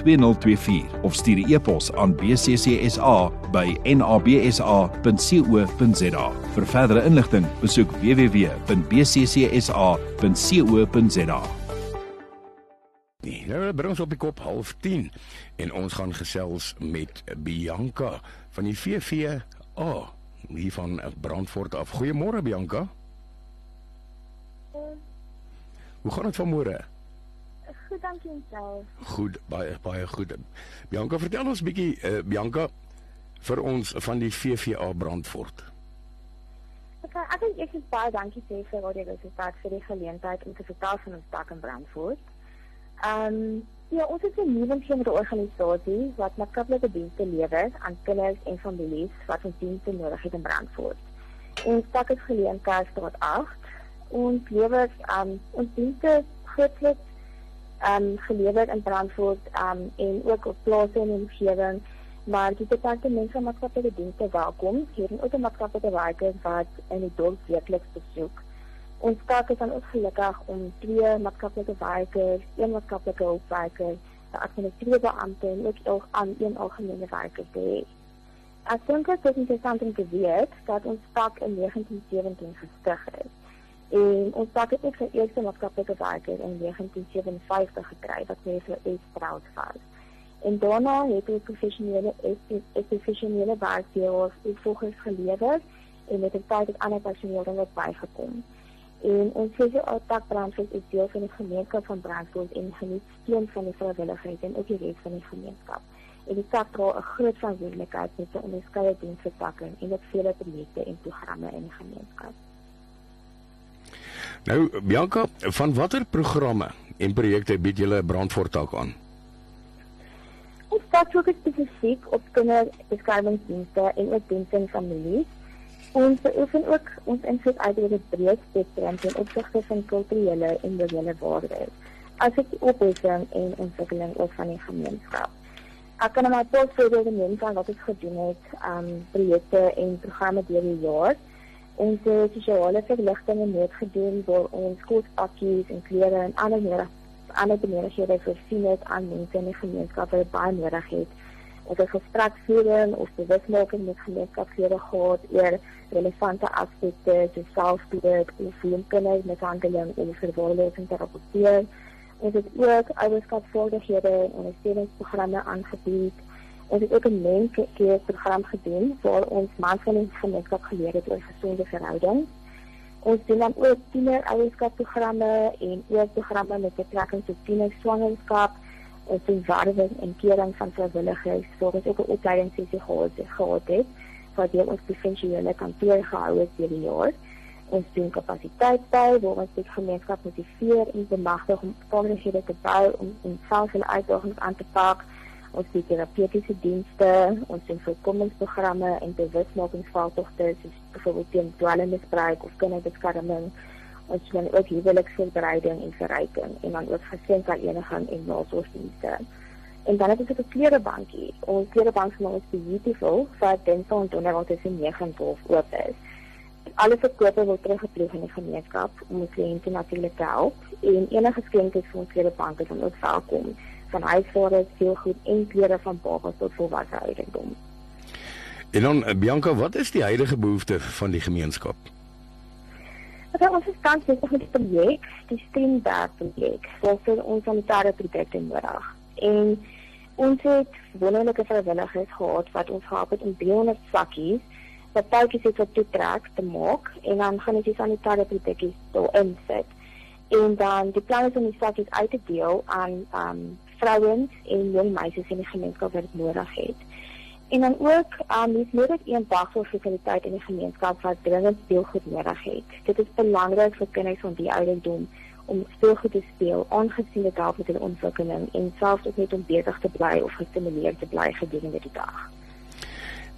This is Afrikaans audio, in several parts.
2024 of stuur 'n e-pos aan bccsa by nabsa.co.za. Vir verdere inligting, besoek www.bccsa.co.za. Nee, nou bring ons op die kop half 10 en ons gaan gesels met Bianca van die VV A hier van Brandfort af. Goeiemôre Bianca. Hoe gaan dit vanmôre? Goed, dankie self. Goed, baie baie goed. Bianca, vertel ons bietjie uh, Bianca vir ons van die VVA Brandfort. Okay, ek wil eers baie dankie sê vir wat jy gesê het vir die geleentheid om te vertel van ons dak in Brandfort. Ehm um, ja, ons is 'n nuwe organisasie wat maatskaplike dienste lewer aan kinders en families wat ons dienste nodig het in Brandfort. Ons dak is geleentheid tot 8. Ons lewer aan um, ons dienste grootliks um gelewer in Brandfort um en ook op plase die omgewing maar die departement van maatskaplike dienste welkom hier in outomaatskaplike werkers wat in die dorp werklik besoek. Ons staat is dan ook gelukkig om twee maatskaplike werkers, een maatskaplike hulpwerker, 'n administratiewe beampte en ook ook aan een algemene werker te hê. Ek dink dit is interessant om te weet dat ons staat in 1917 gestig is. En ons pak het ook sy eerste maatskaplike werker in 1957 gekry wat vir is proud was. En daarna het hy professionele professionele werkgewers ook volgens gelewer en met die tyd het ander personeel dan ook bygekom. En ons sê sy altak brandweer is deel van die gemeenskap van brandweer en geniet steun van die vrywilligheid en ook die res van die gemeenskap. En die tak dra 'n groot verantwoordelikheid met sy onderskeie diensvertakking en ook vele projekte en programme in die gemeenskap. Nou Bianca, van watter programme en projekte bied julle brandvoortak aan? Ons fokus spesifiek op kinderbeskermingsdienste en ook dienste in families. Ons oefen ook ons invloed uit oor die breë spektrum ten opsigte van kulturele en morele waardes. As dit opbouing en ontwikkeling ook van die gemeenskap. Ek kan maar tot voorbeelde neem van wat ek gedoen het, um projekte en programme deur die jaar ons sosiale verligtinge moet gedoen waar ons kospakkies en klere en ander nodig ander benodigdhede voorsien het aan mense in die gemeenskap wat baie nodig het. Ons het gespreksvoering of bewusmaking met gemeenskapslede gehad oor relevante aspekte soos selfbeheer en voelkundige met handeling en verworweling te rapporteer. Ons het ook ouerskapsvaardighede en ondersteuningsprogramme aangebied Ons het ook 'n mense program gedoen waar ons mans die gemeenskap geleer het oor gesonde verhoudings. Ons doen dan ook tiener ouerskap programme en ook programme met betrekking tot tiener swangerskap en doen waardes en kering van vrywilligers. Ons het ook 'n opleidingssessie gehad gehad het wat deur ons provinsiale kantoor gehou het deur die jaar. Ons doen kapasiteit by waar ons die gemeenskap motiveer en bemagtig om vaardighede te bou om om self hulle uitdagings aan te pak ons het terapeutiese dienste, ons het voorkomingsprogramme en bewusmakingsveldtogte soos byvoorbeeld teen dwelmmisbruik of kinderbeskerming. Ons doen ook huweliksvoorbereiding en verryking en dan ook gesinshereniging en nasorgdienste. En dan het ons 'n klerebankie. Ons klerebank is beautiful vir dental en donderdag tussen 9 en 12 oop is. Alle verkope word teruggepleeg in die gemeenskap om ons kliënte natuurlik te help en enige skenke vir ons klerebank is dan ook welkom van huisvader, speelgoed en klere van babas tot volwasse ouderdom. En dan eh, Bianca, wat is die huidige behoefte van die gemeenskap? Is ons tans net 'n projek, die Steenberg projek, vir ons sanitêre produkte nodig. En ons het wonderlike vrywilligers gehad wat ons gehelp het om 300 sakkies wat tydjies het wat toetrek te maak en dan gaan ons die sanitêre produkte daarin sit. En dan die plan is om die sakkies uit te deel aan um vrouens en jong meisies in die gemeenskap wat dit nodig het. En dan ook um, die nodig een dagvoorfasiliteit in die gemeenskap wat dringend speelgoed nodig het. Dit is belangrik vir kinders van die ouderdom om speelgoed te speel aangesien dit help met hulle ontwikkeling en selfs ook net om besig te bly of gestimuleer te bly gedurende die dag.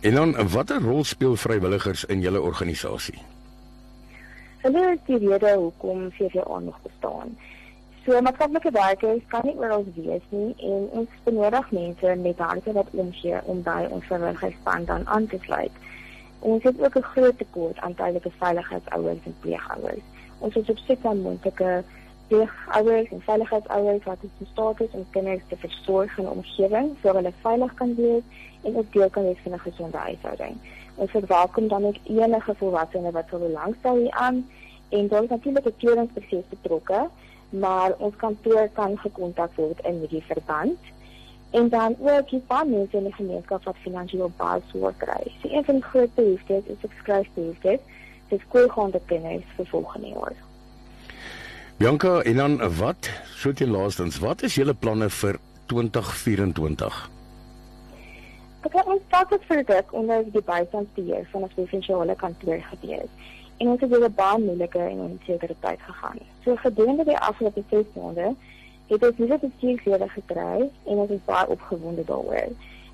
En dan watter rol speel vrywilligers in julle organisasie? Hulle is die rede hoekom VVA nog bestaan. So maatskaplike werkers kan nie oral wees nie en ons benodig mense met harte wat omgee om by ons vrywilligerspan dan aan te sluit. Ons het ook 'n groot tekort aan tydelike veiligheidsouers en pleegouers. Ons is op soek na moontlike pleegouers en veiligheidsouers wat in staat is om kinders te versorg in 'n omgewing waar hulle veilig kan wees en ook deel kan wees van 'n gesonde huishouding. Ons verwelkom dan ook enige volwassene wat wil belangstel hieraan en daar is natuurlik 'n keuringsproses betrokke, maar ons kantoor kan gekontak word in hierdie verband. En dan ook die mense in die gemeenskap wat finansiële basis kry. So een van die groot behoeftes is eksklusiewheid vir skoolgaande kinders vir volgende jaar. Bianca, en dan wat? So dit laastens, wat is julle planne vir 2024? Ek het ons status vir dit onder die bystandsbeheer van ons provinsiale kantoor gewees. En ons het deur 'n baie moeilike en onsekere tyd gegaan. So gedurende die afgelope 6 maande het ons nuwe bestuurslede gekry en ons is baie opgewonde daaroor.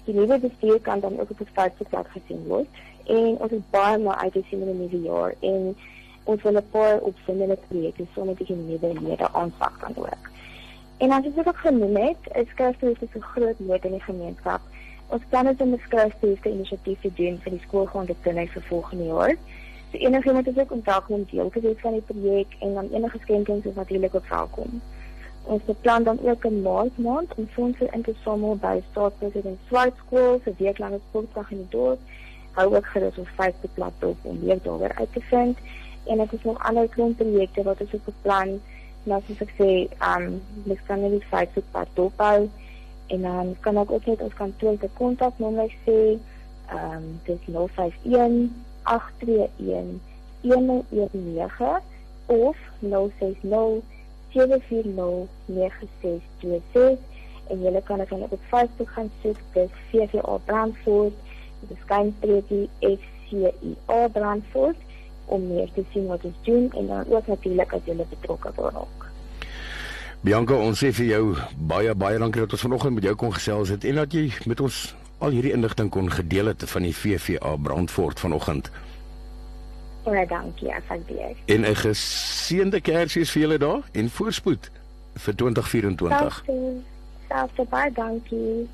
Die nuwe bestuur kan dan ook op die staatsplek gesien word en ons is baie maar uit te sien in die nuwe jaar en ons wil 'n paar opwindende projekte sommer die nuwe lede aanpak kan ook. En as ek ook genoem het, is Kersfees 'n groot nood in die gemeenskap Ons plan is om 'n skryfstelsel inisiatief te doen vir die skoolgaande kinders vir volgende jaar. So enige iemand wat ook om deel te wees van die projek en dan enige skenkings is natuurlik ook welkom. Ons beplan dan ook 'n maand maand om fondse in te samel by staatspresident Swart Skool vir weeklange sportdag in die dorp. Hou ook gerus ons Facebook bladsy op om meer daaroor uit te vind. En ek het nog ander klein projekte wat ons op beplan. Nou soos ek sê, ehm um, mens kan net die Facebook bladsy opbou en dan kan ek ook net ons kantoor se kontaknommer sê. Ehm um, dis 051 821 119 of 060 7409626 en julle kan ook op Facebook gaan soek dis VVA Brandfort dis skynstreepie FCIA Brandfort om meer te sien wat ons doen en dan ook natuurlik as julle betrokke word. Bianca, ons sê vir jou baie baie dankie dat ons vanoggend met jou kon gesels het en dat jy met ons al hierdie inligting kon gedeel het van die VVA Brandfort vanoggend. Baie dankie, asseblief. En 'n geseënde Kersfees vir julle daar en voorspoed vir 2024. Dankie. Baie dankie.